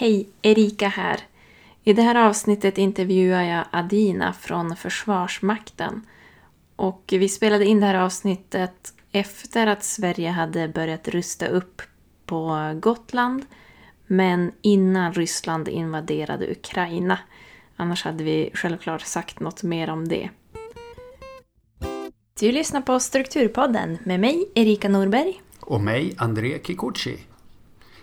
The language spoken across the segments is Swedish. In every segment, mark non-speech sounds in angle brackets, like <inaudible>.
Hej, Erika här. I det här avsnittet intervjuar jag Adina från Försvarsmakten. Och vi spelade in det här avsnittet efter att Sverige hade börjat rusta upp på Gotland men innan Ryssland invaderade Ukraina. Annars hade vi självklart sagt något mer om det. Du lyssnar på Strukturpodden med mig, Erika Norberg. Och mig, André Kikuchi.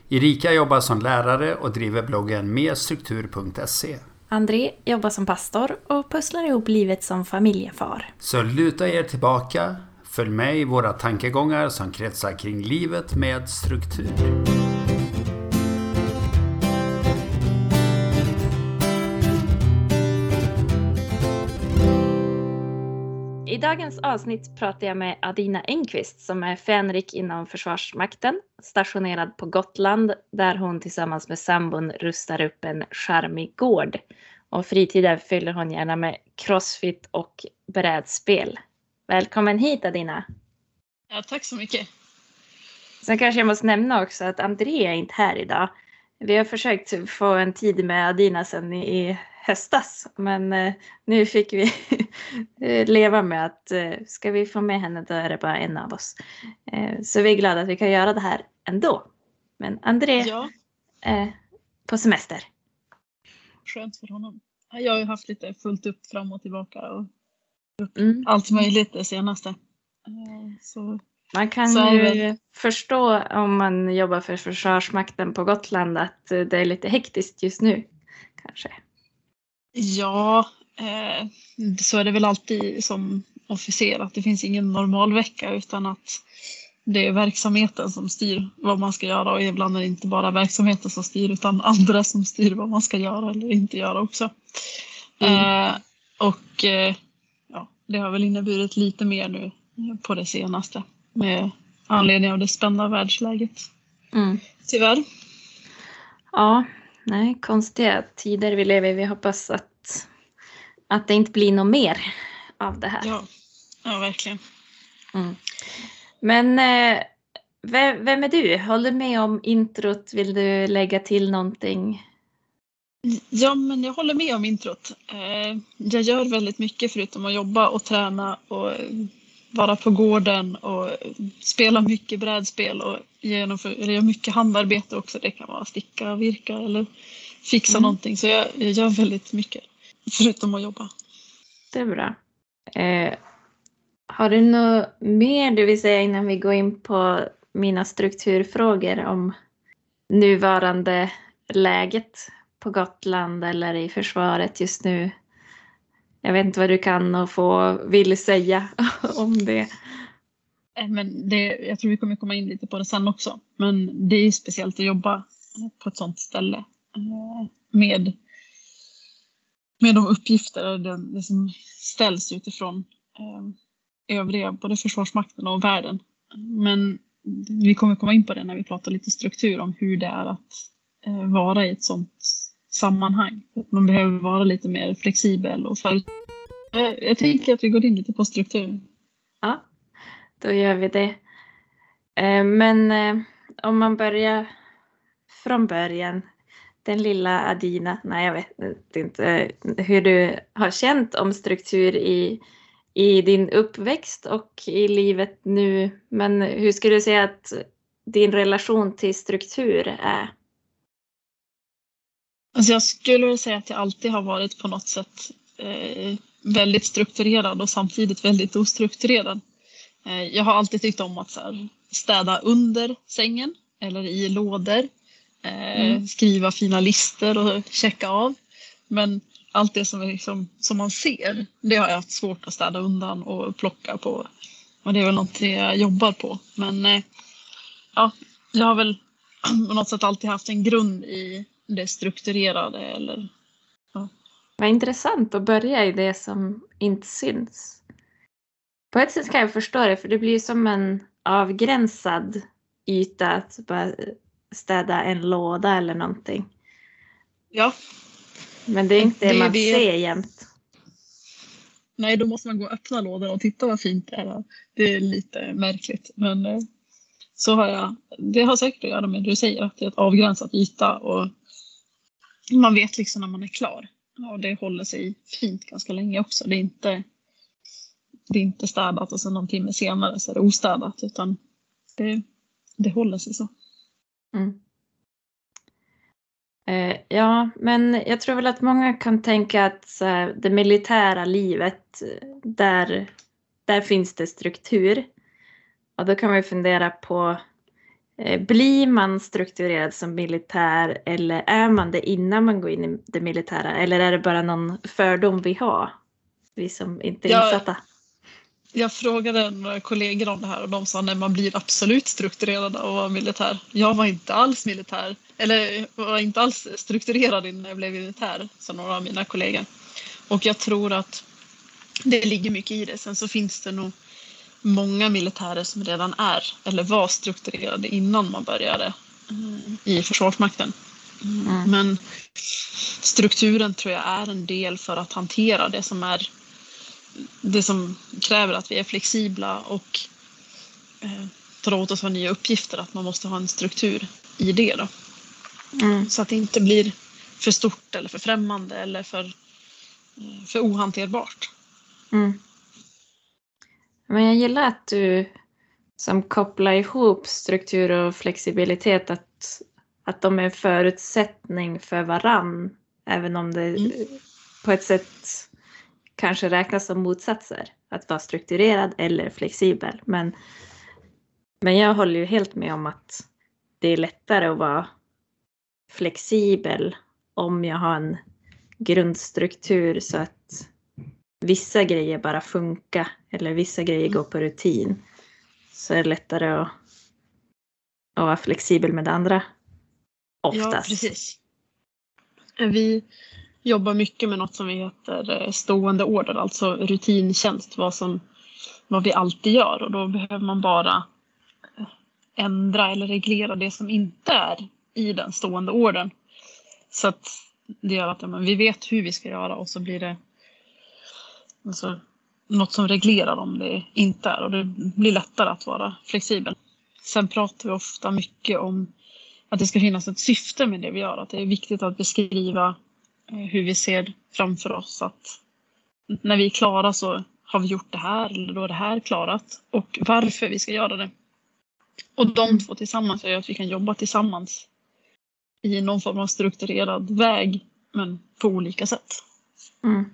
Erika jobbar som lärare och driver bloggen merstruktur.se. André jobbar som pastor och pusslar ihop livet som familjefar. Så luta er tillbaka, följ med i våra tankegångar som kretsar kring livet med struktur. I dagens avsnitt pratar jag med Adina Engqvist som är fänrik inom Försvarsmakten, stationerad på Gotland där hon tillsammans med sambon rustar upp en charmig gård. Och fritiden fyller hon gärna med crossfit och brädspel. Välkommen hit Adina! Ja, tack så mycket! Sen kanske jag måste nämna också att André är inte här idag. Vi har försökt få en tid med Adina sedan i höstas. Men eh, nu fick vi leva med att eh, ska vi få med henne då är det bara en av oss. Eh, så vi är glada att vi kan göra det här ändå. Men André Ja, på semester. skönt för honom. Jag har ju haft lite fullt upp fram och tillbaka och Mm. allt möjligt det senaste. Eh, Så Man kan Så ju förstå om man jobbar för Försvarsmakten på Gotland att eh, det är lite hektiskt just nu. Kanske. ja, eh, så är det väl alltid som officer att det finns ingen normal vecka utan att det är verksamheten som styr vad man ska göra och ibland är det inte bara verksamheten som styr utan andra som styr vad man ska göra eller inte göra också. Mm. Eh, och eh, ja, det har väl inneburit lite mer nu på det senaste med anledning av det spända världsläget. Mm. Tyvärr. Ja, nej, konstiga tider vi lever i. Vi hoppas att, att det inte blir något mer av det här. Ja, ja verkligen. Mm. Men eh, vem, vem är du? Håller med om introt? Vill du lägga till någonting? Ja, men jag håller med om introt. Eh, Jag gör väldigt mycket förutom att jobba och träna och vara på gården och spela mycket brädspel och genomför, eller gör mycket handarbete också. Det kan vara sticka, virka eller fixa Mm. någonting. Så jag, jag gör väldigt mycket förutom att jobba. Det är bra. Eh, har du något mer du vill säga innan vi går in på mina strukturfrågor om nuvarande läget på Gotland eller i försvaret just nu? Jag vet inte vad du kan och få vill säga <laughs> om det. Eh, Men det, jag tror vi kommer komma in lite på det sen också. Men det är speciellt att jobba på ett sånt ställe eh, med, med de uppgifter och det, det som ställs utifrån eh, övriga, både Försvarsmakten och världen. Men vi kommer komma in på det när vi pratar lite struktur om hur det är att eh, vara i ett sådant sammanhang. Att man behöver vara lite mer flexibel och för... Eh, Jag tänker att vi går in lite på struktur. Ja, då gör vi det. Eh, Men eh, om man börjar från början. Den lilla Adina, nej jag vet inte hur du har känt om struktur i, i din uppväxt och i livet nu. Men hur skulle du säga att din relation till struktur är? Alltså jag skulle säga att jag alltid har varit på något sätt eh, väldigt strukturerad och samtidigt väldigt ostrukturerad. Eh, jag har alltid tyckt om att så här, städa under sängen eller i lådor. Eh, Mm. Skriva fina listor och checka av. Men allt det som, liksom, som man ser, det har jag haft svårt att städa undan och plocka på. Och det är väl något jag jobbar på. Men eh, ja, jag har väl <clears throat> på något sätt alltid haft en grund i det strukturerade eller Vad intressant att börja i det som inte syns. På ett sätt kan jag förstå det, för det blir som en avgränsad yta att bara städa en låda eller någonting. ja, Men det är inte det, Det man det. ser jämt. nej då måste man gå och öppna lådan och titta vad fint det är. Det är lite märkligt men eh, så har jag, det har säkert att göra med det du säger att det är ett avgränsat yta och man vet liksom när man är klar. Och det håller sig fint ganska länge också. Det är inte, det är inte städat och sen någon timme senare så är det ostädat utan det, det håller sig så. Mm. Eh, ja, men jag tror väl att många kan tänka att här, det militära livet, där, där finns det struktur. Och då kan man ju fundera på, eh, blir man strukturerad som militär eller är man det innan man går in i det militära? Eller är det bara någon fördom vi har? Vi som inte är Ja. insatta. Jag frågade några kollegor om det här och de sa att man blir absolut strukturerad av att vara militär. Jag var inte alls militär, eller var inte alls strukturerad innan jag blev militär, sa några av mina kollegor. Och jag tror att det ligger mycket i det. Sen så finns det nog många militärer som redan är eller var strukturerade innan man började eh, i Försvarsmakten. Mm. Mm. Men strukturen tror jag är en del för att hantera det som är det som kräver att vi är flexibla och eh, tar åt oss av nya uppgifter, att man måste ha en struktur i det. Då. Mm. Så att det inte blir för stort eller för främmande eller för, eh, för ohanterbart. Mm. Men jag gillar att du som kopplar ihop struktur och flexibilitet, att, att de är en förutsättning för varann, även om det Mm. på ett sätt kanske räknas som motsatser, att vara strukturerad eller flexibel. Men, men jag håller ju helt med om att det är lättare att vara flexibel om jag har en grundstruktur så att vissa grejer bara funkar eller vissa grejer går på rutin så är det lättare att, att vara flexibel med det andra. Oftast. Ja, precis. Vi jobbar mycket med något som vi heter eh, stående order, alltså rutintjänst, vad, som, vad vi alltid gör. Och då behöver man bara eh, ändra eller reglera det som inte är i den stående ordern. Så att det gör att ja, men vi vet hur vi ska göra och så blir det alltså, något som reglerar om det inte är och det blir lättare att vara flexibel. Sen pratar vi ofta mycket om att det ska finnas ett syfte med det vi gör. Att det är viktigt att beskriva hur vi ser framför oss. Att när vi är klara så har vi gjort det här eller då är det här klarat och varför vi ska göra det. Och de två tillsammans gör att vi kan jobba tillsammans i någon form av strukturerad väg men på olika sätt. Mm.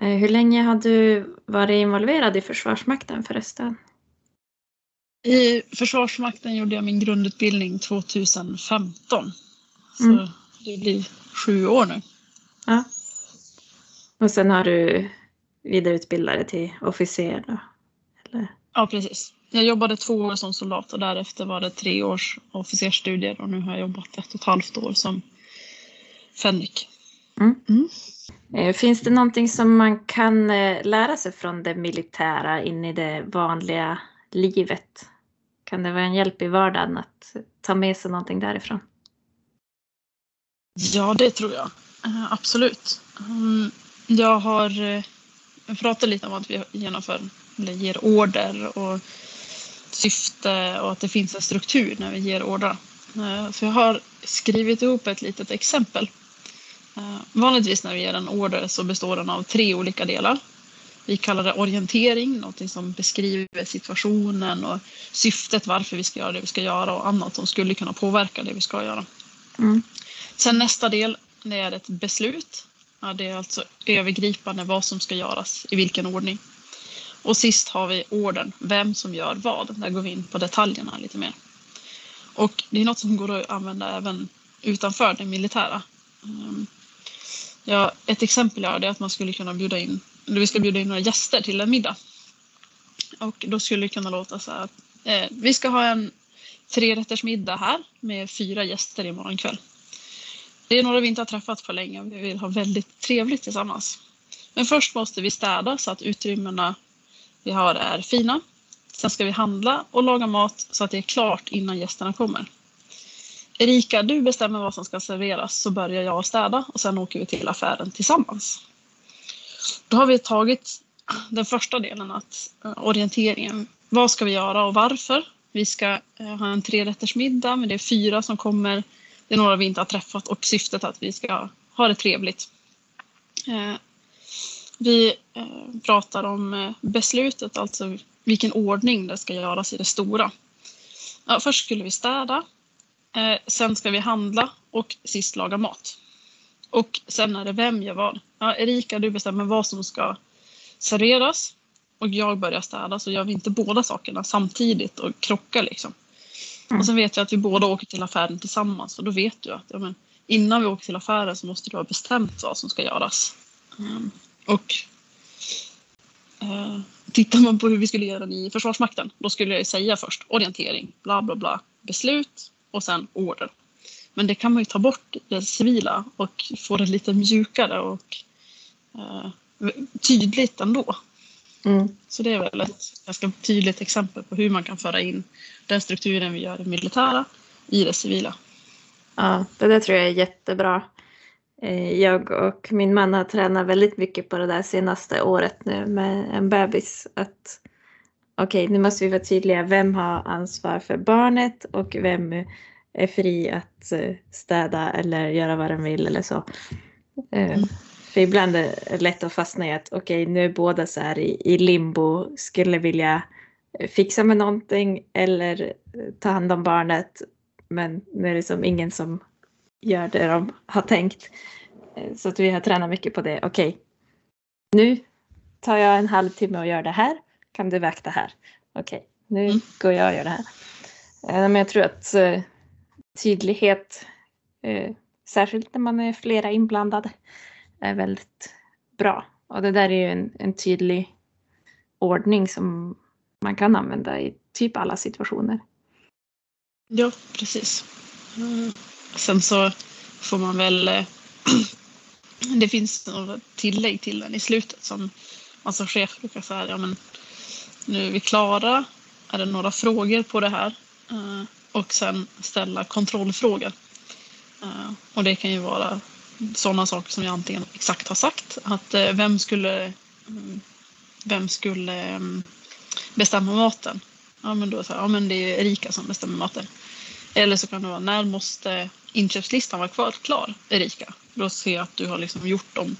Eh, Hur länge har du varit involverad i Försvarsmakten förresten? I Försvarsmakten gjorde jag min grundutbildning 2015. Så Mm. det blir sju år nu. Ja. Och sen har du vidareutbildat dig till officer då? Eller? Ja, precis. Jag jobbade två år som soldat och därefter var det tre års officersstudier och nu har jag jobbat ett och ett halvt år som fänrik. Eh, Finns det någonting som man kan eh, lära sig från det militära in i det vanliga livet? Kan det vara en hjälp i vardagen att ta med sig någonting därifrån? Ja, det tror jag. Eh, absolut. Ehm, jag har eh, pratat lite om att vi genomför, eller ger order och syfte och att det finns en struktur när vi ger order. Eh, så jag har skrivit ihop ett litet exempel. Vanligtvis när vi ger en order så består den av tre olika delar. Vi kallar det orientering, något som beskriver situationen och syftet varför vi ska göra det vi ska göra och annat som skulle kunna påverka det vi ska göra. Mm. Sen nästa del, det är ett beslut. Ja, det är alltså övergripande vad som ska göras, i vilken ordning. Och sist har vi orden, vem som gör vad. Där går vi in på detaljerna lite mer. Och det är något som går att använda även utanför det militära. Ehm, ja, ett exempel är att man skulle kunna bjuda in, eller vi ska bjuda in några gäster till en middag. Och då skulle det kunna låta så här eh, vi ska ha en trerättersmiddag här med fyra gäster imorgon kväll. Det är några vi inte har träffat på länge och vi vill ha väldigt trevligt tillsammans. Men först måste vi städa så att utrymmena vi har är fina. Sen ska vi handla och laga mat så att det är klart innan gästerna kommer. Erika, du bestämmer vad som ska serveras så börjar jag städa och sen åker vi till affären tillsammans. Då har vi tagit den första delen, att eh, orienteringen. Vad ska vi göra och varför? Vi ska eh, ha en trerättersmiddag men det är fyra som kommer. Det är några vi inte har träffat och syftet är att vi ska ha det trevligt. Eh, vi eh, pratar om eh, beslutet, alltså vilken ordning det ska göras i det stora. Ja, först skulle vi städa, sen ska vi handla och sist laga mat. Och sen är det vem gör vad. Ja, Erika, du bestämmer vad som ska serveras och jag börjar städa så gör vi inte båda sakerna samtidigt och krockar liksom. Mm. Och sen vet jag att vi båda åker till affären tillsammans och då vet du att ja, men, innan vi åker till affären så måste du ha bestämt vad som ska göras. Mm. Och eh, tittar man på hur vi skulle göra i Försvarsmakten då skulle jag säga först orientering, bla bla bla, beslut och sen order. Men det kan man ju ta bort det civila och få det lite mjukare och eh, tydligt ändå. Mm. Så det är väl ett ganska tydligt exempel på hur man kan föra in den strukturen vi gör i militära i det civila. Ja, det där tror jag är jättebra. Eh, jag och min man har tränat väldigt mycket på det där senaste året nu med en bebis. Att okej, okay, nu måste vi vara tydliga. Vem har ansvar för barnet och vem är fri att eh, städa eller göra vad den vill eller så. Eh, mm. För ibland är det lätt att fastna i att okej, okay, nu är båda så här i, i limbo, skulle vilja fixa med någonting eller ta hand om barnet. Men nu är det som ingen som gör det de har tänkt. Eh, så att vi har tränat mycket på det. Okej, okay. nu tar jag en halvtimme och gör det här. Kan du vakta här? Okej, okay. nu mm. går jag och gör det här. Men jag tror att eh, tydlighet, eh, särskilt när man är flera inblandade, är väldigt bra. Och det där är ju en, en tydlig ordning som man kan använda i typ alla situationer. Ja, precis. Mm. Sen så får man väl... Eh, <clears throat> det finns några tillägg till den i slutet som man som chef brukar säga, ja men nu är vi klara. Är det några frågor på det här? Eh, och sen ställa kontrollfrågor. Eh, och det kan ju vara sådana saker som jag antingen exakt har sagt, att vem skulle, vem skulle mm, bestämma maten? Ja men då så här, ja men det är Erika som bestämmer maten. Eller så kan det vara, när måste inköpslistan vara kvar, klar, Erika? Då ser jag att du har liksom gjort de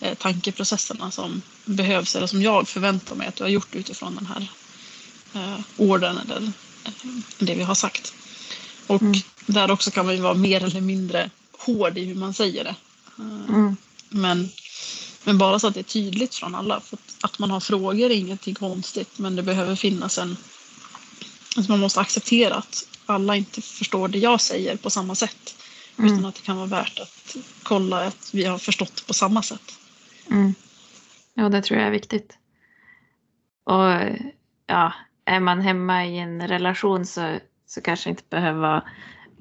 eh, tankeprocesserna som behövs eller som jag förväntar mig att du har gjort utifrån den här eh, orden eller eh, det vi har sagt. Och mm. där också kan man ju vara mer eller mindre hård i hur man säger det. Eh, mm. Men, men bara så att det är tydligt från alla. För att man har frågor är ingenting konstigt men det behöver finnas en... Alltså man måste acceptera att alla inte förstår det jag säger på samma sätt. Mm. Utan att det kan vara värt att kolla att vi har förstått på samma sätt. Mm. Ja, det tror jag är viktigt. Och ja, är man hemma i en relation så, så kanske inte behöver vara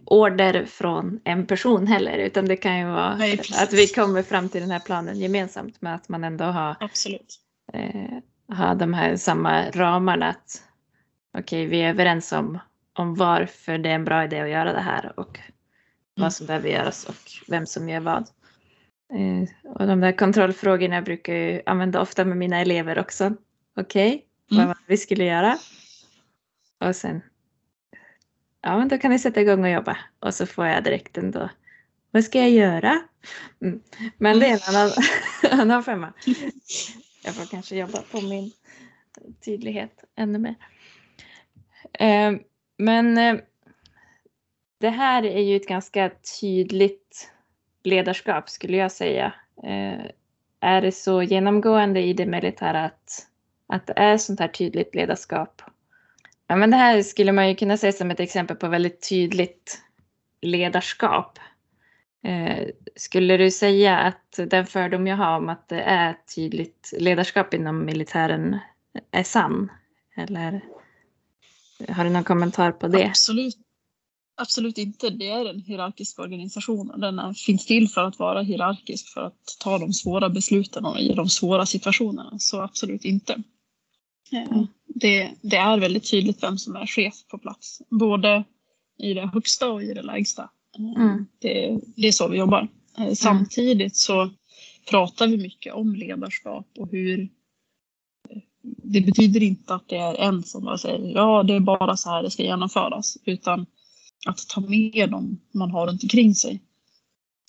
order från en person heller utan det kan ju vara Nej, att vi kommer fram till den här planen gemensamt med att man ändå har, Absolut. Eh, har de här samma ramarna. Att, Okej, okay, vi är överens om om varför det är en bra idé att göra det här och mm. vad som behöver göras och vem som gör vad. Eh, och de där kontrollfrågorna brukar jag använda ofta med mina elever också. Okej, okay, vad mm. var det vi skulle göra? Och sen, ja men då kan ni sätta igång och jobba. Och så får jag direkt ändå, vad ska jag göra? Mm. Men det är en annan, <laughs> annan femma. Jag får kanske jobba på min tydlighet ännu mer. Eh, men eh, det här är ju ett ganska tydligt ledarskap skulle jag säga. Eh, är det så genomgående i det militära att, att det är sånt här tydligt ledarskap? Ja, men det här skulle man ju kunna se som ett exempel på väldigt tydligt ledarskap. Eh, skulle du säga att den fördom jag har om att det är tydligt ledarskap inom militären är sann? Eller? Har du någon kommentar på det? Absolut. Absolut inte. Det är en hierarkisk organisation. Den finns till för att vara hierarkisk, för att ta de svåra besluten och i de svåra situationerna. Så absolut inte. Eh, mm. Det, det, är väldigt tydligt vem som är chef på plats, både i det högsta och i det lägsta. Eh, mm. Det, det, är så vi jobbar. Eh, mm. Samtidigt så pratar vi mycket om ledarskap och hur det betyder inte att det är en som bara säger ja, det är bara så här det ska genomföras, utan att ta med dem man har runt omkring sig.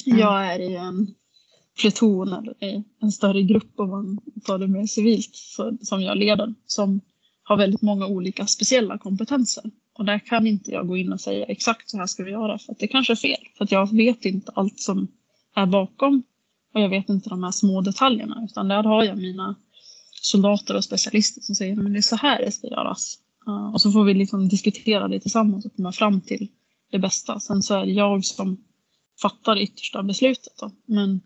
Mm. Jag är i en pluton eller i en större grupp om man tar det mer civilt så, som jag leder som har väldigt många olika speciella kompetenser. Och där kan inte jag gå in och säga exakt så här ska vi göra för att det kanske är fel. För att jag vet inte allt som är bakom och jag vet inte de här små detaljerna utan där har jag mina soldater och specialister som säger att det är så här det ska göras. Och så får vi liksom diskutera det tillsammans och komma fram till det bästa. Sen så är det jag som fattar det yttersta beslutet. Då. Men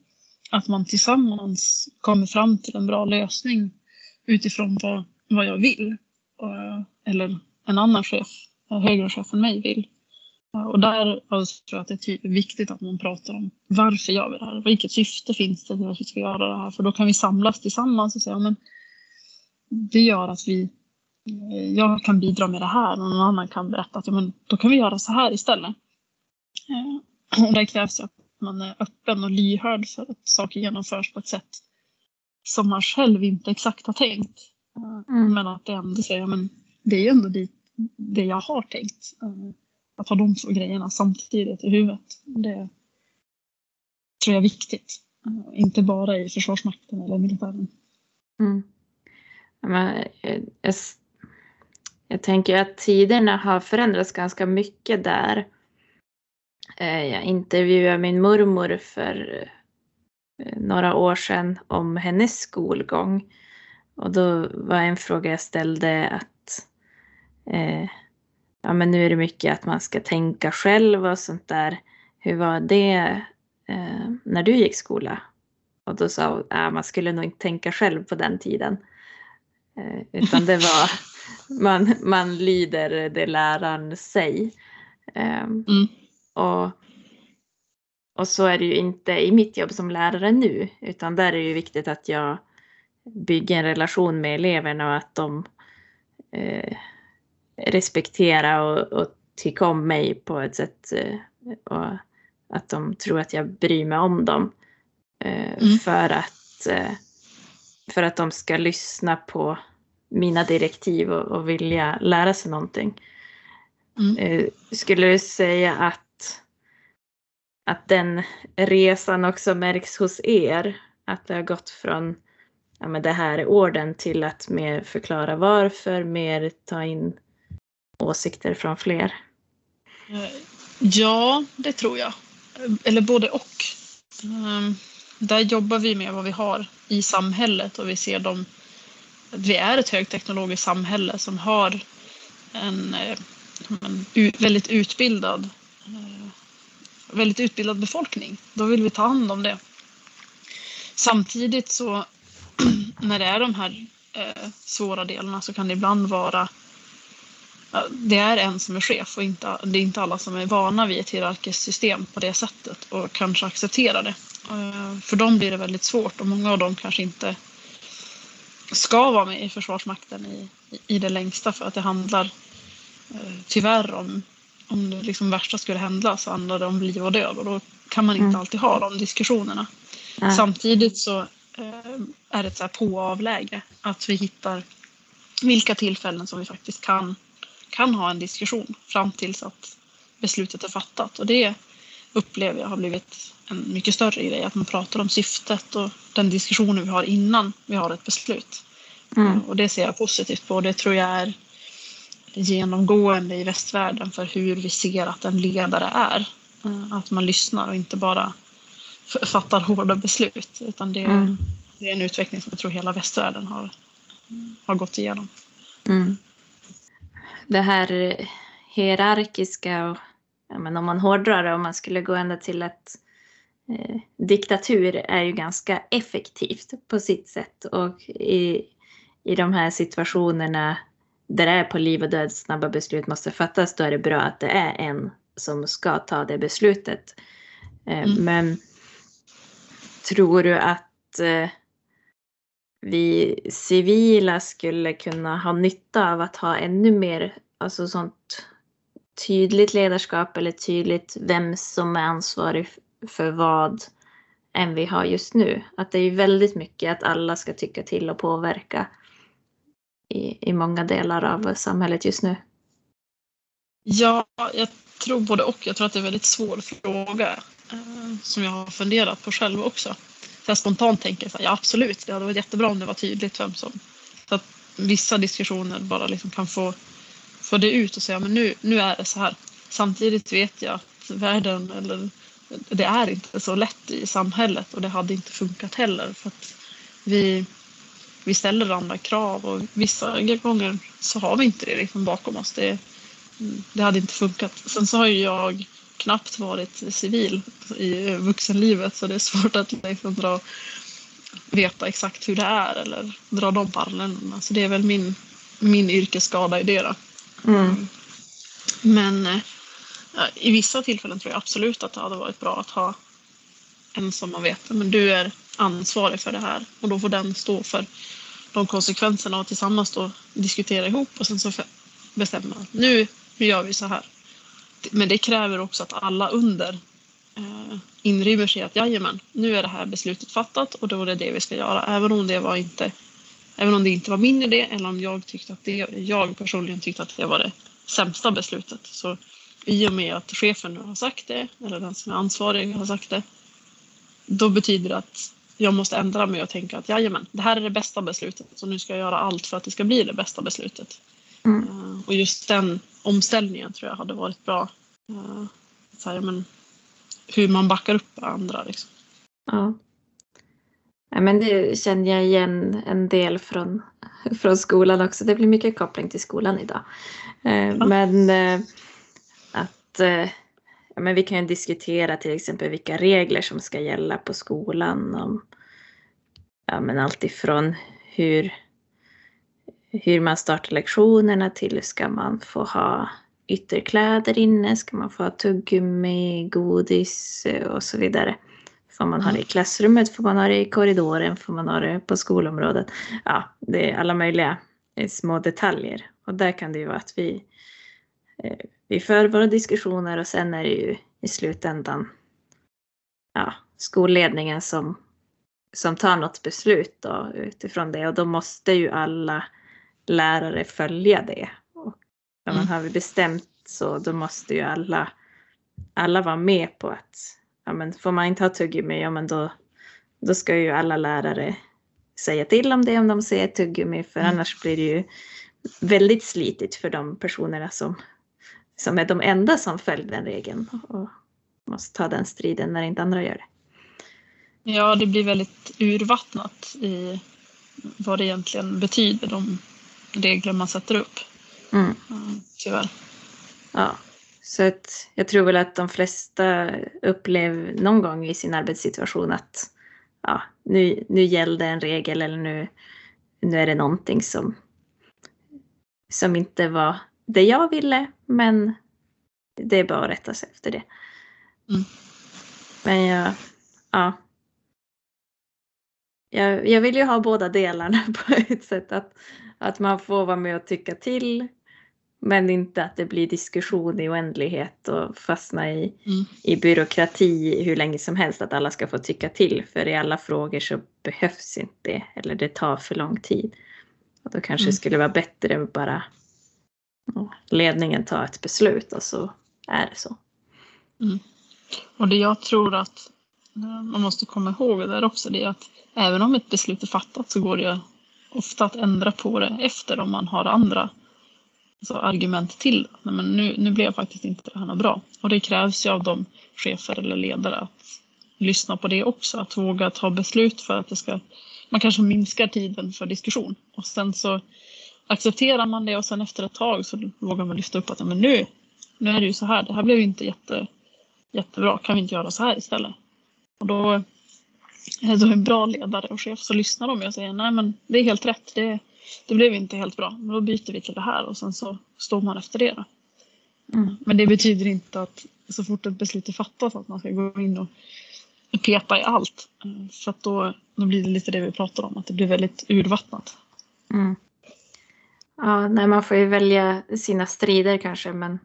att man tillsammans kommer fram till en bra lösning utifrån vad, vad jag vill. Eh, eller en annan chef, högre chef än mig vill. Eh, och där tror jag att det är typ viktigt att man pratar om varför gör vi det här? Vilket syfte finns det till att vi ska göra det här? För då kan vi samlas tillsammans och säga men det gör att vi eh, jag kan bidra med det här och någon annan kan berätta att ja, men då kan vi göra så här istället. Och där krävs att man är öppen och lyhörd för att saker genomförs på ett sätt som man själv inte exakt har tänkt. Eh, mm. Men att det ändå säger, men det är ju ändå det, det jag har tänkt. Att ha de två grejerna samtidigt i huvudet. Det tror jag är viktigt. Inte bara i Försvarsmakten eller militären. Mm. Men, jag, jag, jag tänker att tiderna har förändrats ganska mycket där. Eh, jag intervjuade min mormor för eh, några år sedan om hennes skolgång. Och då var en fråga jag ställde att eh, ja, men nu är det mycket att man ska tänka själv och sånt där. Hur var det eh, när du gick skola? Och då sa hon att äh, man skulle nog inte tänka själv på den tiden. Eh, utan det var <laughs> man, man lyder det läraren säger. Ehm, mm. Och, och så är det ju inte i mitt jobb som lärare nu, utan där är det ju viktigt att jag bygger en relation med eleverna och att de eh, respekterar och, och tycker om mig på ett sätt eh, och att de tror att jag bryr mig om dem. Eh, mm. För att eh, för att de ska lyssna på mina direktiv och, och vilja lära sig någonting. Mm. Eh, skulle du säga att, att den resan också märks hos er? Att det har gått från ja, men det här är orden till att mer förklara varför, mer ta in åsikter från fler? Eh, ja, det tror jag. Eller både och. Ehm, där jobbar vi med vad vi har i samhället och vi ser dem att vi är ett högteknologiskt samhälle som har en, eh, en väldigt utbildad eh, väldigt utbildad befolkning. Då vill vi ta hand om det. Samtidigt så när det är de här eh, svåra delarna så kan det ibland vara det är en som är chef och inte, det är inte alla som är vana vid ett hierarkiskt system på det sättet och kanske accepterar det. Eh, för dem blir det väldigt svårt och många av dem kanske inte ska vara med i Försvarsmakten i, i det längsta för att det handlar eh, tyvärr om, om det liksom värsta skulle hända så handlar det om liv och död och då kan man inte mm. alltid ha de diskussionerna. Samtidigt så eh, är det ett så här på avläge att vi hittar vilka tillfällen som vi faktiskt kan, kan ha en diskussion fram tills att beslutet är fattat och det upplever jag har blivit en mycket större grej. Att man pratar om syftet och den diskussionen vi har innan vi har ett beslut. Mm. Och det ser jag positivt på och det tror jag är genomgående i västvärlden för hur vi ser att en ledare är. Eh, att man lyssnar och inte bara fattar hårda beslut. Utan det, mm. det är en utveckling som jag tror hela västvärlden har, har gått igenom. Mm. Det här hierarkiska och ja, men om man hårdrar det, om man skulle gå ända till att eh, diktatur är ju ganska effektivt på sitt sätt och i, i de här situationerna där det är på liv och död snabba beslut måste fattas, då är det bra att det är en som ska ta det beslutet. Eh, mm. Men tror du att eh, vi civila skulle kunna ha nytta av att ha ännu mer alltså sånt tydligt ledarskap eller tydligt vem som är ansvarig för vad än vi har just nu. Att det är väldigt mycket att alla ska tycka till och påverka i, i många delar av samhället just nu. Ja, jag tror både och. Jag tror att det är en väldigt svår fråga som jag har funderat på själv också. Så jag spontant tänker så här, ja absolut, det hade varit jättebra om det var tydligt vem som... Så att vissa diskussioner bara liksom kan få, få det ut och säga men nu, nu är det så här. Samtidigt vet jag att världen, eller det är inte så lätt i samhället och det hade inte funkat heller. För att vi, vi ställer andra krav och vissa gånger så har vi inte det liksom bakom oss. Det, det hade inte funkat. Sen så har ju jag knappt varit civil i vuxenlivet så det är svårt att liksom dra, veta exakt hur det är eller dra de parallellerna. Så det är väl min, min yrkesskada i det. Då. Mm. Men eh, i vissa tillfällen tror jag absolut att det hade varit bra att ha en som man vet, men du är ansvarig för det här och då får den stå för de konsekvenserna och tillsammans då diskutera ihop och sen så bestämma nu gör vi så här. Men det kräver också att alla under eh, inrymmer sig att jajamän, nu är det här beslutet fattat och då är det det vi ska göra. Även om det var inte Även om det inte var min idé eller om jag tyckte att det, jag personligen tyckte att det var det sämsta beslutet. Så i och med att chefen nu har sagt det, eller den som är ansvarig har sagt det, då betyder det att jag måste ändra mig och tänka att jajamän, det här är det bästa beslutet så nu ska jag göra allt för att det ska bli det bästa beslutet. Mm. Uh, och just den omställningen tror jag hade varit bra. Uh, så här, men, hur man backar upp andra. Liksom. Ja. ja. men det känner jag igen en del från, från skolan också. Det blir mycket koppling till skolan idag. Uh, ja. Men att ja, men vi kan ju diskutera till exempel vilka regler som ska gälla på skolan. Om, ja, men allt ifrån hur, hur man startar lektionerna till ska man få ha ytterkläder inne, ska man få ha tuggummi, godis och så vidare. Får man ha det i klassrummet, får man ha det i korridoren, får man ha det på skolområdet. Ja, det är alla möjliga små detaljer. Och där kan det ju vara att vi Eh, vi för våra diskussioner och sen är det ju i slutändan ja, skolledningen som, som tar något beslut då, utifrån det och då måste ju alla lärare följa det. Och när man mm. har bestämt så då måste ju alla, alla vara med på att ja, men får man inte ha tuggummi, ja men då, då ska ju alla lärare säga till om det om de ser tuggummi för mm. annars blir det ju väldigt slitigt för de personerna som som är de enda som följer den regeln och måste ta den striden när inte andra gör det. Ja, det blir väldigt urvattnat i vad det egentligen betyder, de regler man sätter upp. Mm. Tyvärr. Ja, så att jag tror väl att de flesta upplever någon gång i sin arbetssituation att ja, nu, nu gällde en regel eller nu, nu är det någonting som, som inte var det jag ville, men det är bara att rätta sig efter det. Mm. Men jag, ja. Jag, jag vill ju ha båda delarna <laughs> på ett sätt. Att, att man får vara med och tycka till. Men inte att det blir diskussion i oändlighet och fastna i, mm. i byråkrati hur länge som helst. Att alla ska få tycka till. För i alla frågor så behövs inte det. Eller det tar för lång tid. Och då kanske mm. det skulle vara bättre att bara ledningen tar ett beslut och så är det så. Mm. Och det jag tror att eh, man måste komma ihåg där också det är att även om ett beslut är fattat så går det ofta att ändra på det efter om man har andra alltså argument till. Nej, men nu, nu blev faktiskt inte det här bra. Och det krävs ju av de chefer eller ledare att lyssna på det också. Att våga ta beslut för att det ska... Man kanske minskar tiden för diskussion. Och sen så accepterar man det och sen efter ett tag så vågar man lyfta upp att men nu, nu är det ju så här, det här blev ju inte jätte, jättebra, kan vi inte göra så här istället? Och då är det en bra ledare och chef så lyssnar de och säger nej men det är helt rätt, det, det blev inte helt bra, men då byter vi till det här och sen så står man efter det. Mm. Men det betyder inte att så fort ett beslut är fattat att man ska gå in och peta i allt. För att då, då blir det lite det vi pratar om, att det blir väldigt urvattnat. Mm. Ja, nej, man får ju välja sina strider kanske men,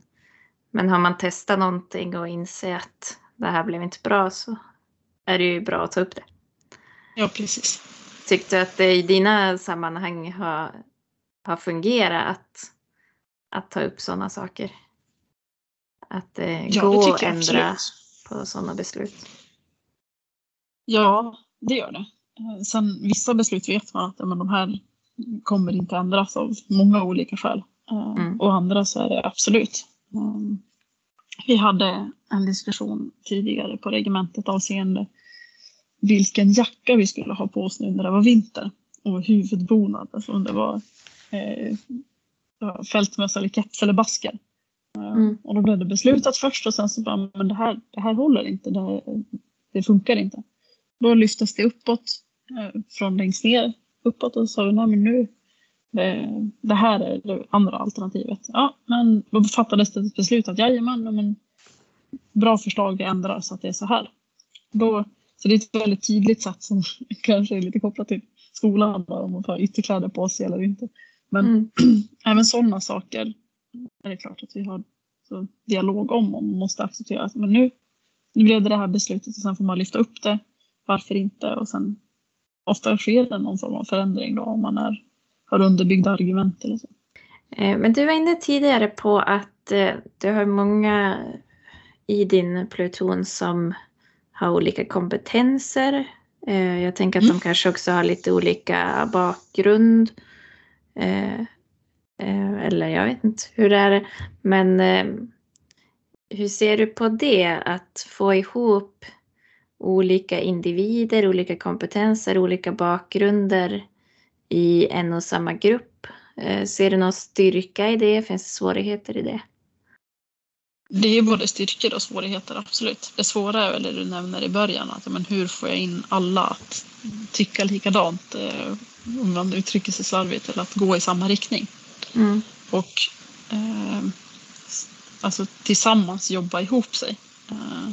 men har man testat någonting och inser att det här blev inte bra så är det ju bra att ta upp det. Ja, precis. Tyckte du att det i dina sammanhang har, har fungerat att, att ta upp sådana saker? Att det Ja, tycker jag ändra absolut. på sådana beslut. Ja, det gör det. Eh, Sen vissa beslut vet man att men de här kommer inte ändras av många olika skäl. Eh, Mm. Och andra så är det absolut. Vi hade en diskussion tidigare på regementet avseende vilken jacka vi skulle ha på oss nu när det var vinter. Och huvudbonad, alltså om det var eh, fältmössa eller keps eller basker. Eh, Mm. Och då blev det beslutat först och sen så bara, men det här, det här håller inte, det, här, det funkar inte. Då lyftes det uppåt, eh, från längst ner uppåt och sa vi, nej men nu, det, det här är det andra alternativet. Ja, men då fattades det ett beslut att jajamän, men bra förslag, vi ändrar så att det är så här. Då, så det är ett väldigt tydligt sätt som <laughs> kanske är lite kopplat till skolan, då, om man får ytterkläder på sig eller inte. Men Mm. <clears throat> även sådana saker är det klart att vi har dialog om och man måste acceptera att men nu, nu blev det det här beslutet och sen får man lyfta upp det. Varför inte? Och sen ofta sker det någon form av förändring då om man är, har underbyggda argument eller så. Eh, Men du var inne tidigare på att eh, du har många i din pluton som har olika kompetenser. Eh, Jag tänker att de Mm. kanske också har lite olika bakgrund. Eller jag vet inte hur det är. Men hur ser du på det? Att få ihop olika individer, olika kompetenser, olika bakgrunder i en och samma grupp. Eh, Ser du någon styrka i det? Finns det svårigheter i det? Det är både styrkor och svårigheter, absolut. Det svåra är väl det du nämner i början, att men hur får jag in alla att tycka likadant, eh, om man uttrycker sig slarvigt, eller att gå i samma riktning. Mm. och eh, alltså tillsammans jobba ihop sig. Eh,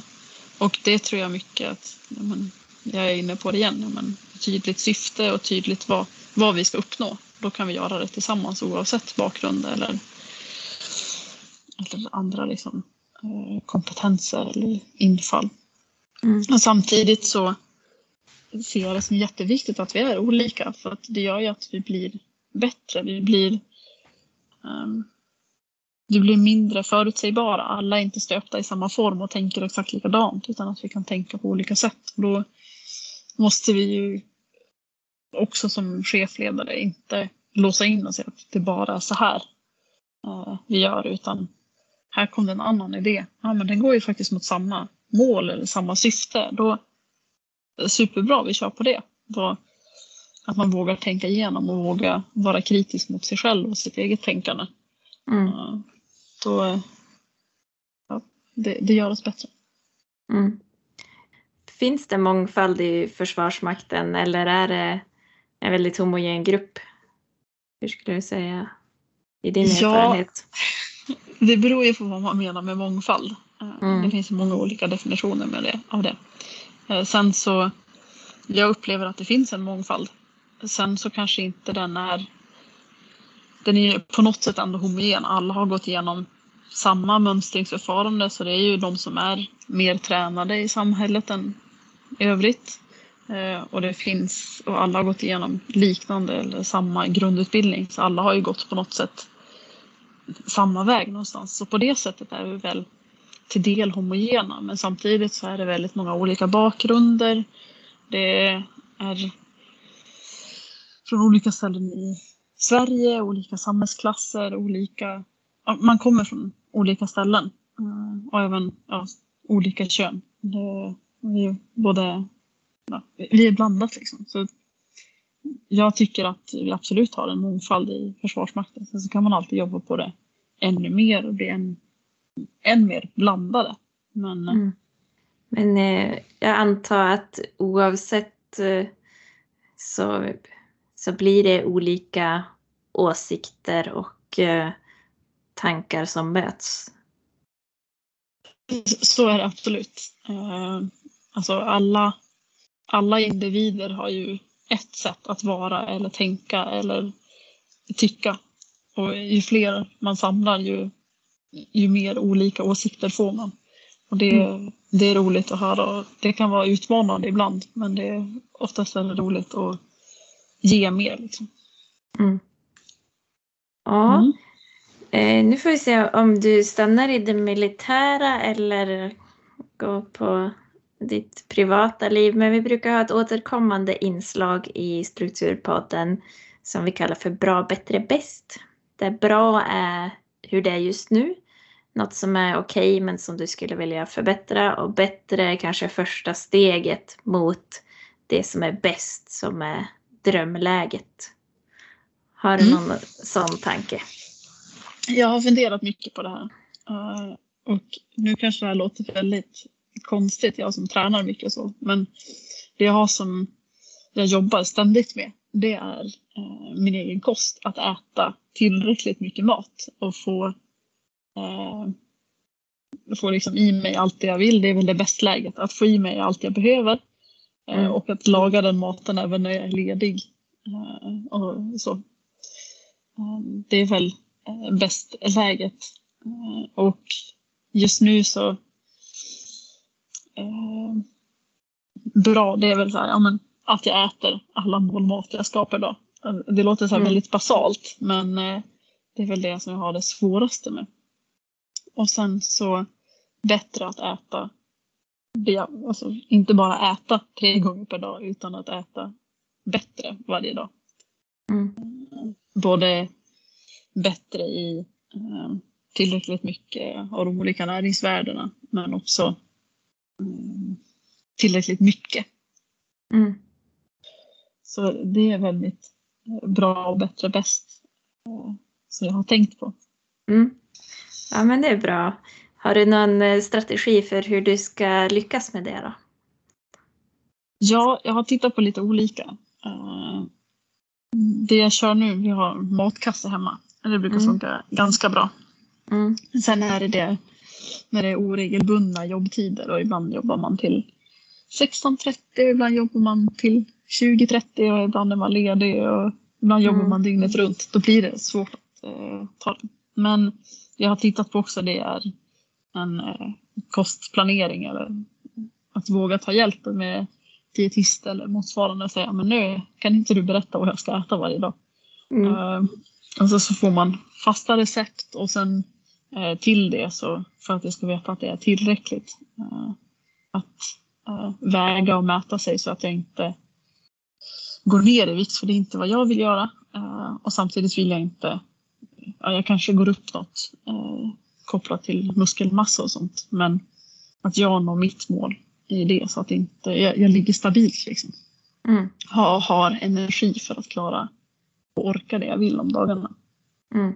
och det tror jag mycket att, men, jag är inne på det igen, men, tydligt syfte och tydligt vad, vad vi ska uppnå. Då kan vi göra det tillsammans oavsett bakgrund eller, eller andra liksom, eh, kompetenser eller infall. Mm. Men samtidigt så ser jag det som jätteviktigt att vi är olika för att det gör ju att vi blir bättre. Vi blir, um, vi blir mindre förutsägbara. Alla är inte stöpta i samma form och tänker exakt likadant utan att vi kan tänka på olika sätt. Och då måste vi ju också som chefledare inte låsa in och säga att det bara är så här eh, vi gör utan här kom det en annan idé. Ja, men den går ju faktiskt mot samma mål eller samma syfte. Då superbra, vi kör på det. Då, att man vågar tänka igenom och våga vara kritisk mot sig själv och sitt eget tänkande. Mm. Eh, Då, ja, det, det gör oss bättre. Mm. Finns det mångfald i Försvarsmakten eller är det en väldigt homogen grupp? Hur skulle du säga i din Ja. erfarenhet? Det beror ju på vad man menar med mångfald. Eh, Mm. Det finns många olika definitioner med det, av det. Eh, Sen så, jag upplever att det finns en mångfald. Sen så kanske inte den är, den är på något sätt ändå homogen. Alla har gått igenom samma mönstringsförfarande så det är ju de som är mer tränade i samhället än i övrigt. Eh, Och det finns, och alla har gått igenom liknande eller samma grundutbildning så alla har ju gått på något sätt samma väg någonstans. Så på det sättet är vi väl till del homogena men samtidigt så är det väldigt många olika bakgrunder. Det är från olika ställen i Sverige, olika samhällsklasser, olika... ja, Man kommer från olika ställen eh, och även ja, olika kön. Det, vi, är både, ja, vi är blandat liksom. Så jag tycker att vi absolut har en mångfald i Försvarsmakten. Sen så kan man alltid jobba på det ännu mer och bli än, än mer blandade. Men eh, Mm. Men eh, jag antar att oavsett eh, så, så blir det olika åsikter och eh, tankar som möts. Så är det absolut. Eh, Alltså alla, alla individer har ju ett sätt att vara eller tänka eller tycka. Och ju fler man samlar ju, ju mer olika åsikter får man. Och det, det är roligt att höra. Det kan vara utmanande ibland men det är oftast väldigt roligt att ge mer. Liksom. Mm. Ja, Mm. Eh, nu får vi se om du stannar i det militära eller går på ditt privata liv. Men vi brukar ha ett återkommande inslag i Strukturpodden som vi kallar för Bra, bättre, bäst. Där bra är hur det är just nu. Något som är okej okay, men som du skulle vilja förbättra. Och bättre är kanske första steget mot det som är bäst, som är drömläget. Har du mm. någon sån tanke? Jag har funderat mycket på det här. Uh, och nu kanske det här låter väldigt konstigt, jag som tränar mycket och så. Men det jag har som jag jobbar ständigt med, det är uh, min egen kost. Att äta tillräckligt mycket mat och få, uh, få liksom i mig allt det jag vill. Det är väl det bästa läget. Att få i mig allt jag behöver. Mm. Och att laga den maten även när jag är ledig. Och så. Det är väl Eh, bäst läget. Eh, och just nu så eh, bra, det är väl så här, ja, men, att jag äter alla mål mat jag skapar då. Det låter så mm. väldigt basalt men det är väl det som jag har det svåraste med. Och sen så bättre att äta, alltså inte bara äta tre gånger per dag utan att äta bättre varje dag. Mm. Både bättre i eh, tillräckligt mycket av de olika näringsvärdena men också tillräckligt mycket. Mm. Så det är väldigt eh, bra och bättre bäst eh, som jag har tänkt på. Mm. Ja men det är bra. Har du någon strategi för hur du ska lyckas med det då? Ja, jag har tittat på lite olika. Det jag kör nu, vi har matkasse hemma det brukar mm. funka ganska bra. Mm. Sen är det det när det är oregelbundna jobbtider och ibland jobbar man till 16.30 och ibland jobbar man till 20.30 och ibland är man ledig och ibland jobbar mm. man dygnet runt. Då blir det svårt att eh, ta det. Men jag har tittat på också det är en eh, kostplanering eller att våga ta hjälp med dietist eller motsvarande och säga men nu kan inte du berätta vad jag ska äta varje dag. Mm. Uh, Alltså så får man fasta recept och sen eh, till det så för att jag ska veta att det är tillräckligt. Eh, att eh, väga och mäta sig så att jag inte går ner i vikt för det är inte vad jag vill göra. Och samtidigt vill jag inte, ja, jag kanske går upp något kopplat till muskelmassa och sånt. Men att jag når mitt mål i det så att inte, jag, jag ligger stabilt liksom. Mm. Ha, har energi för att klara och orka det jag vill om dagarna. Mm.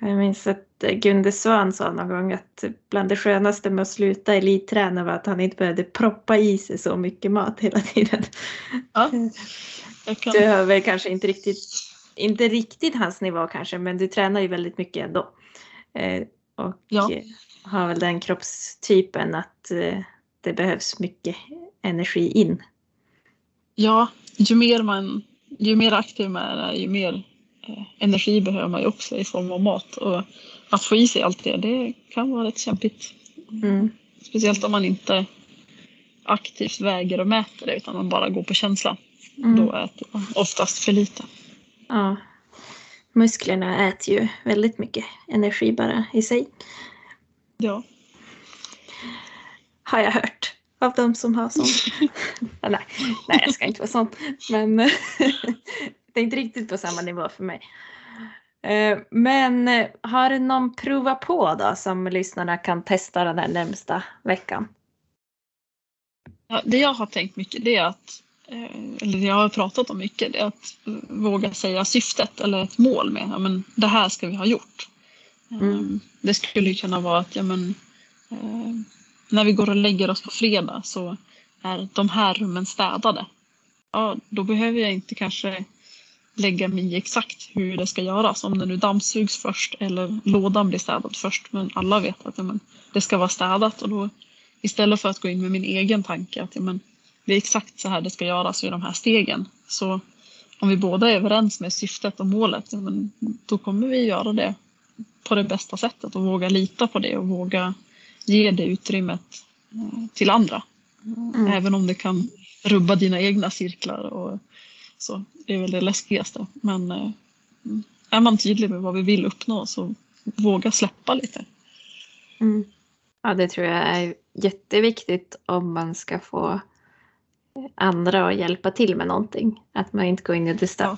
Jag minns att Gunde Svan sa någon gång att bland det skönaste med att sluta elitträna var att han inte behövde proppa i sig så mycket mat hela tiden. Ja, <laughs> kan... Du har väl kanske inte riktigt, inte riktigt hans nivå kanske, men du tränar ju väldigt mycket ändå. Eh, och ja. har väl den kroppstypen att eh, det behövs mycket energi in. Ja, ju mer man ju mer aktiv man är, ju mer eh, energi behöver man ju också i form av mat. Och att få i sig allt det, det kan vara rätt kämpigt. Mm. Speciellt om man inte aktivt väger och mäter det utan man bara går på känsla. Mm. Då äter man oftast för lite. Ja. Musklerna äter ju väldigt mycket energi bara i sig. Ja. Har jag hört av de som har sånt. <laughs> nej, nej, jag ska inte vara sån. Men det är inte riktigt på samma nivå för mig. Eh, men har du någon prova på då som lyssnarna kan testa den här närmsta veckan? Ja, det jag har tänkt mycket det är att, eh, eller det jag har pratat om mycket, det är att våga säga syftet eller ett mål med, ja men det här ska vi ha gjort. Mm. Eh, det skulle kunna vara att, ja men när vi går och lägger oss på fredag så är de här rummen städade. Ja, då behöver jag inte kanske lägga mig i exakt hur det ska göras. Om det nu dammsugs först eller lådan blir städad först. Men alla vet att ja, men, det ska vara städat och då istället för att gå in med min egen tanke att ja, men, det är exakt så här det ska göras i de här stegen. Så om vi båda är överens med syftet och målet, ja, men, då kommer vi göra det på det bästa sättet och våga lita på det och våga ge det utrymmet eh, till andra. Mm. Även om det kan rubba dina egna cirklar och så. Det är väl det läskigaste. Men eh, är man tydlig med vad vi vill uppnå så våga släppa lite. Mm. Ja, det tror jag är jätteviktigt om man ska få andra att hjälpa till med någonting. Att man inte går in och, Ja.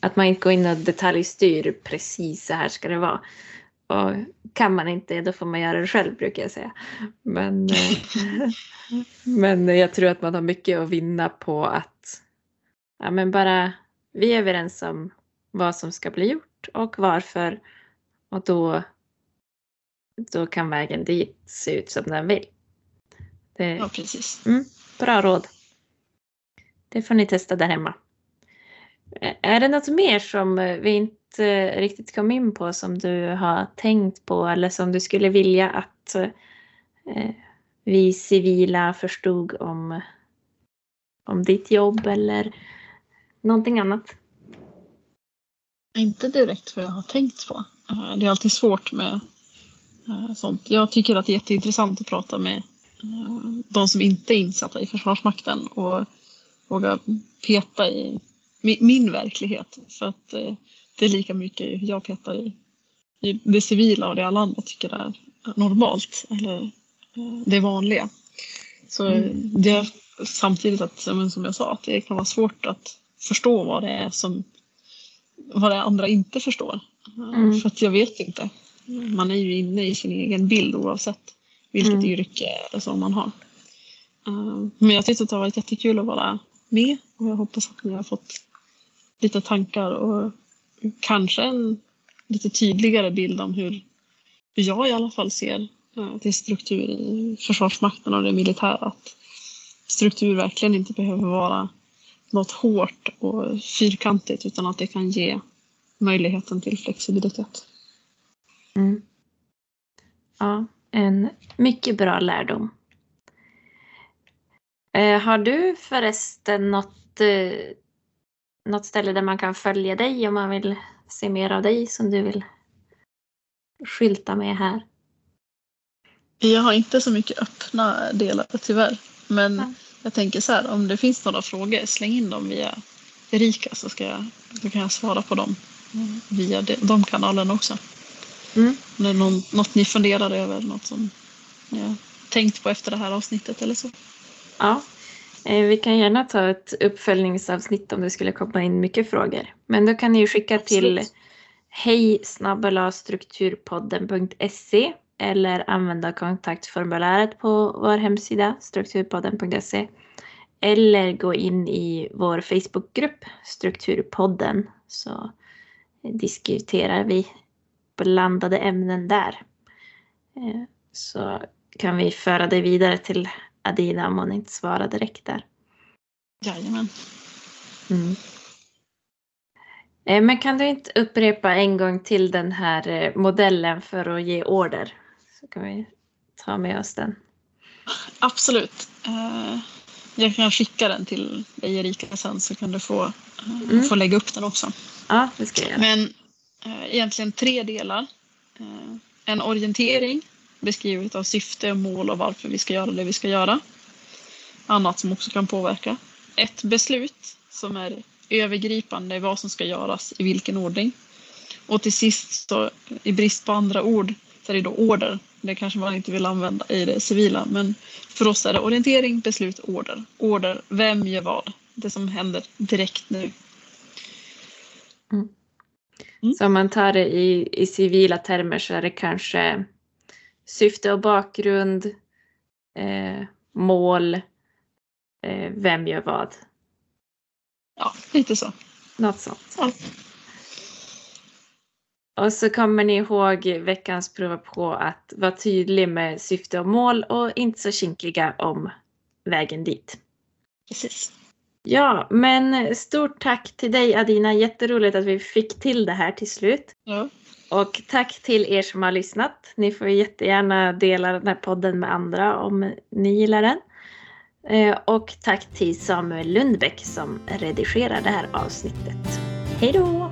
att man inte går in och detaljstyr precis så här ska det vara. Och kan man inte då får man göra det själv brukar jag säga. Men, eh, <laughs> men jag tror att man har mycket att vinna på att ja, men bara vi är överens om vad som ska bli gjort och varför. Och då, då kan vägen dit se ut som den vill. Det, Ja, precis. Bra råd. Det får ni testa där hemma. Är det något mer som eh, vi inte riktigt kom in på som du har tänkt på eller som du skulle vilja att eh, vi civila förstod om, om ditt jobb eller någonting annat? Inte direkt vad jag har tänkt på. Eh, Det är alltid svårt med eh, sånt. Jag tycker att det är jätteintressant att prata med eh, de som inte är insatta i Försvarsmakten och våga peta i mi- min verklighet. För att det är lika mycket jag petar i, det civila och det alla andra tycker är normalt eller det vanliga. Så eh, det är samtidigt att, som jag sa, att det kan vara svårt att förstå vad det är som vad det andra inte förstår. Mm. För att jag vet inte. Man är ju inne i sin egen bild oavsett vilket Mm. yrke eller så man har. Eh, Men jag tyckte att det har varit jättekul att vara med och jag hoppas att ni har fått lite tankar och kanske en lite tydligare bild om hur jag i alla fall ser eh, till struktur i Försvarsmakten och det militära. Att struktur verkligen inte behöver vara något hårt och fyrkantigt utan att det kan ge möjligheten till flexibilitet. Mm. Ja, en mycket bra lärdom. Eh, har du förresten något, eh, något ställe där man kan följa dig om man vill se mer av dig som du vill skylta med här? Jag har inte så mycket öppna delar tyvärr. Men Ja. Jag tänker så här, om det finns några frågor, släng in dem via Erika så, ska jag, så kan jag svara på dem via de, de kanalerna också. Mm. Om det är någon, något ni funderar över, något som ni har tänkt på efter det här avsnittet eller så. Ja, eh, vi kan gärna ta ett uppföljningsavsnitt om det skulle komma in mycket frågor. Men då kan ni ju skicka till Absolut. hej strukturpodden.se eller använda kontaktformuläret på vår hemsida strukturpodden.se eller gå in i vår Facebookgrupp Strukturpodden så diskuterar vi blandade ämnen där. Eh, Så kan vi föra det vidare till Adina om hon inte svarar direkt där. Jajamän. Mm. Eh, Men kan du inte upprepa en gång till den här eh, modellen för att ge order? Så kan vi ta med oss den. Absolut. Eh, Jag kan skicka den till dig Erika sen så kan du få, eh, Mm. få lägga upp den också. Ja, det ska jag göra. Men eh, egentligen tre delar. En orientering beskrivet av syfte och mål och varför vi ska göra det vi ska göra. Annat som också kan påverka. Ett beslut som är övergripande vad som ska göras i vilken ordning. Och till sist så i brist på andra ord så är det då order. Det kanske man inte vill använda i det civila men för oss är det orientering, beslut, order. Order, vem gör vad? Det som händer direkt nu. Mm. Så om man tar det i, i civila termer så är det kanske syfte och bakgrund, eh, mål, eh, vem gör vad. Ja, lite så. Något sånt. Ja. Och så kommer ni ihåg veckans prova på att vara tydlig med syfte och mål och inte så kinkiga om vägen dit. Precis. Ja, men stort tack till dig Adina. Jätteroligt att vi fick till det här till slut. Ja. Och tack till er som har lyssnat. Ni får jättegärna dela den här podden med andra om ni gillar den. Eh, Och tack till Samuel Lundbäck som redigerar det här avsnittet. Hej då!